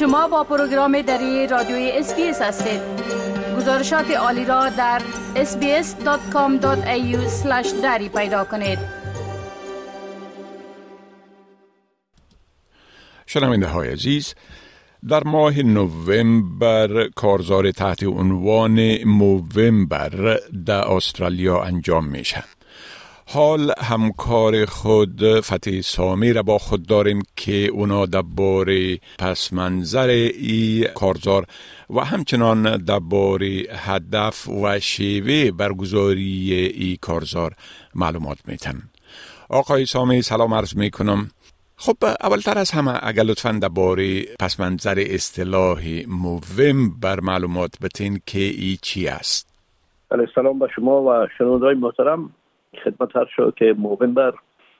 شما با پروگرام دری رادیوی SBS هستید. گزارشات عالی را در sbs.com.au دری پیدا کنید. شنونده های عزیز در ماه نوامبر کارزار تحت عنوان Movember در استرالیا انجام میشه حال همکار خود فتح سامی را با خود داریم که اونا در بار پس منظر ای کارزار و همچنان دبار هدف و شیوه برگزاری ای کارزار معلومات میتن. آقای سامی سلام عرض می‌کنم. خب اولتر از همه اگر لطفا درباره پس منظر اصطلاح بر معلومات بتین که ای چی است؟ علیه سلام به شما و شنوندای محترم. خدمت هر شد که بر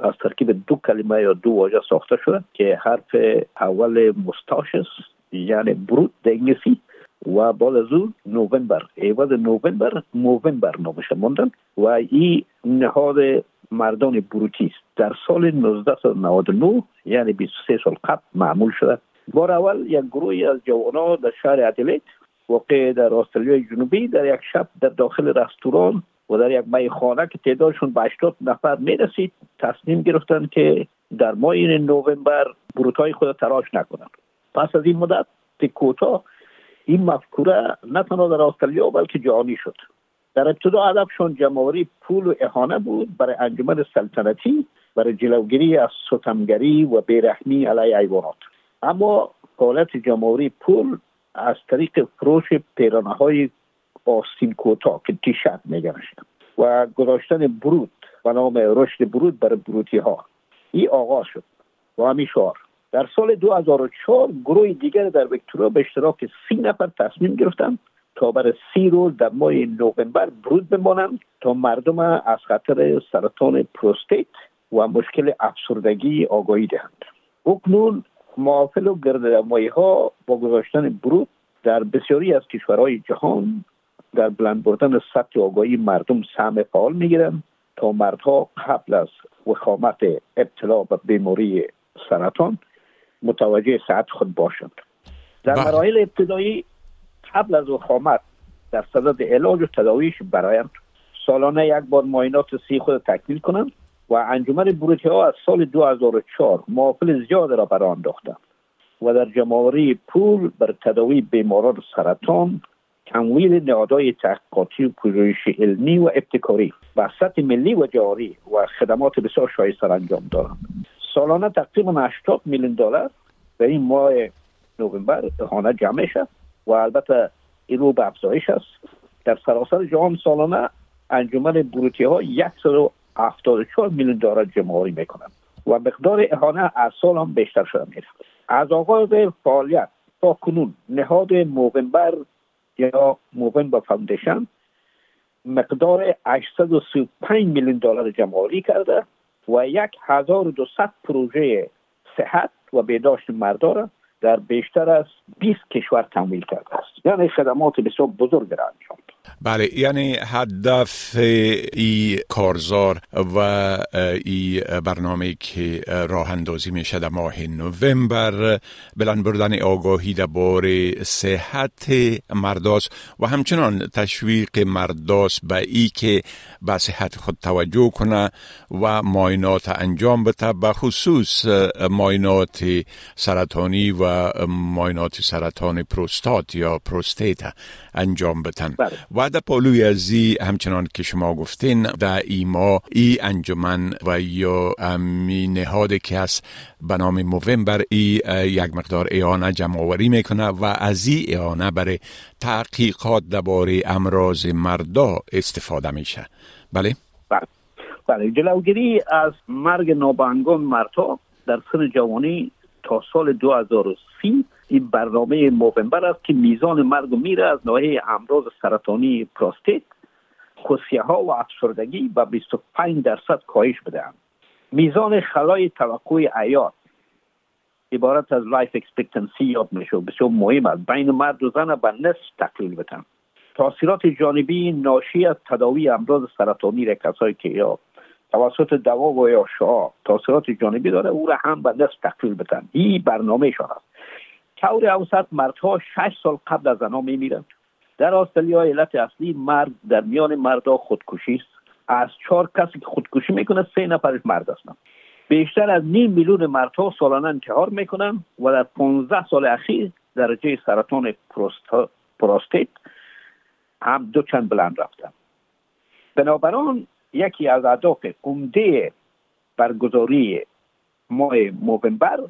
از ترکیب دو کلمه یا دو واژه ساخته شده که حرف اول مستاشس یعنی برود در انگلیسی و بعد از او نوامبر ایواد نوامبر موومبر موندن و این نهاد مردان بروتی است. در سال 1999 یعنی 23 سال قبل معمول شده. بار اول یک گروهی از جوانان در شهر ادلیت واقع در استرالیای جنوبی در یک شب در داخل رستوران و در یک میخانه که تعدادشون به 80 نفر می‌رسید تصمیم گرفتن که در ماه نوامبر بروتای خود تراش نکنند. پس از این مدت کوتاه این مفکوره نه تنها در استرالیا بلکه جهانی شد. در ابتدا هدفشون جمعوری پول و احانه بود برای انجمن سلطنتی برای جلوگیری از ستمگری و بیرحمی علیه ایوانات اما حالت جمهوری پول از طریق فروش پیرانه های آستین کوتا که تیشرت میگنش و گذاشتن برود و نام رشد برود برای بروتی ها این آغاز شد. و همین شعار. در سال 2004 گروه دیگر در ویکتوریا به اشتراک سی نفر تصمیم گرفتن تا برای سی روز در ماه نوامبر برود بمانند تا مردم از خطر سرطان پروستیت و مشکل افسردگی آگاهی دهند. اکنون معافل و گرد ها با گذاشتن برود در بسیاری از کشورهای جهان در بلند بردن سطح آگاهی مردم سهم فعال می‌گیرند تا مردها قبل از وخامت ابتلا به بیماری سرطان متوجه صحت خود باشند در بله. مراحل ابتدایی قبل از وخامت در صدد علاج و تداویش برایند سالانه یک بار معاینات سی خود تکمیل کنند و انجمن بروتی ها از سال 2004 معافل زیاد را برای انداختند و در جمعوری پول بر تداوی بیماران سرطان تمویل نهادهای تحقیقاتی و پژوهش علمی و ابتکاری. و سطح ملی و جاری و خدمات بسیار شایسته انجام دارند سالانه تقریبا 80 میلیون دلار به این ماه نوامبر اهانه جمع شد و البته این رو به افزایش است. در سراسر جهان سالانه انجمن بروتی ها 174 میلیون دلار جمعآوری می‌کنند و مقدار اعانه از سال هم بیشتر شده میره از آغاز فعالیت تا کنون نهاد Movember یا Movember Foundation مقدار 835 میلیون دلار جمعآوری کرده و یک 1200 پروژه صحت و بهداشت مردا ره در بیشتر از 20 کشور تمویل کرده است. یعنی خدمات بسیار بزرگ را انجام بله یعنی هدف ای کارزار و ای برنامه که راه اندازی میشه در ماه نوامبر بلند بردن آگاهی بار صحت مرداس و همچنان تشویق مرداس به ای که به صحت خود توجه کنه و ماینات انجام بده به خصوص ماینات سرطانی و ماینات سرطان پروستات یا پروستیت انجام بتن بله. و در پالوی ازی همچنان که شما گفتین در ایما ای انجمن و یا امی نهاد که هست به نام ای یک مقدار ایانه جمع آوری می‌کنه و از ای ایانه برای تحقیقات درباره امراض مردا استفاده میشه. بله؟ بله. بله. جلوگیری از مرگ نابهنگام مردها در سن جوانی تا سال 2030 این برنامه Movember است که میزان مرگ و میر ره از ناحیه امراض سرطانی prostate خصیه ها و افسردگی به 25 درصد کاهش بدهند. میزان خلای توقع حیات عبارت از life expectancy یاد میشه بسیار مهم است. بین مرد و زن به نصف تقلیل بدن. تاثیرات جانبی ناشی از تداوی امراض سرطانی را کسایی که یا توسط دوا و یا شعا تاثیرات جانبی داره او را هم به نصف تقلیل بدن. این برنامه شان طور اوسط مردها شش سال قبل از زنها میمیرند. در استرالیا علت اصلی مرد در میان مردها خودکشی است. از چهار کسی که خودکشی می‌کنه سه نفرش مرد هستند بیشتر از نیم میلیون مردها سالانه انتحار می‌کنن و در 15 سال اخیر درجه سرطان prostate هم دو چند بلند رفتن. بنابراین یکی از اهداف عمده برگزاری ماه Movember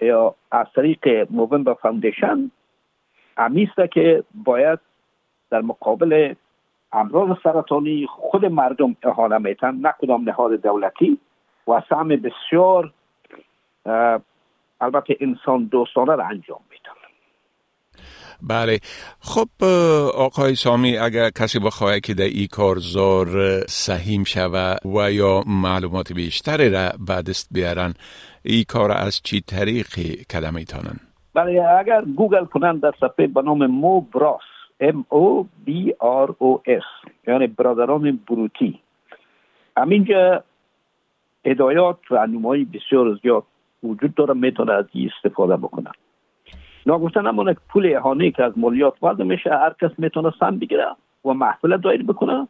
یا از طریق Movember Foundation همی استه که باید در مقابل امراض سرطانی خود مردم اعانه میتن نه کدام نهاد دولتی و سهم بسیار البته انسان دوستانه را انجام بله. خب آقای سامی اگر کسی بخواهد که در این کارزار سهیم شوه و یا معلومات بیشتری را بعد است بیارن این کار از چی طریقی کدم ایتانن بله اگر گوگل کنن در صفحه به نام مو براس M O B R O S یعنی برادران بروتی. همینجا هدایات و نمایی بسیار زیاد وجود داره می‌تونه از استفاده بکنن. ناگفتن نمونه پول احانه که از مالیات وارد میشه هر کس می‌تونه سم بگیره و محفله دایر بکنه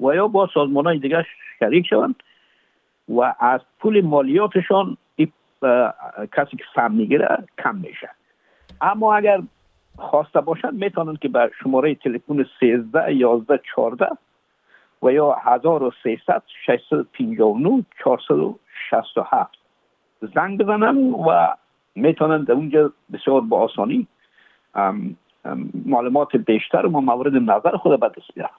و یا با سازمان های دیگه شریک شوند و از پول مالیاتشان کسی که سم می‌گیره کم میشه. اما اگر خواسته باشند می‌تونن که به شماره تلفن 13 11 14 و یا 1300 659 467 زنگ بزنن و می‌تونن در اونجا بسیار با آسانی معلومات بیشتر و مورد نظر خود به دست بیارن.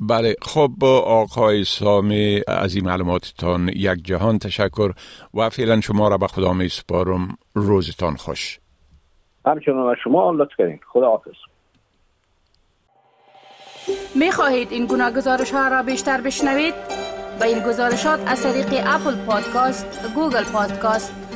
بله خب آقای سامی از این معلوماتتان یک جهان تشکر و فعلا شما را به خدا می سپارم. روزتان خوش. همچنان شما لطف کنید. خدا حافظ. می خواهید این گونه گزارش ها را بیشتر بشنوید؟ به این گزارشات از طریق Apple Podcast، Google Podcast،